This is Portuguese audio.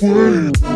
One.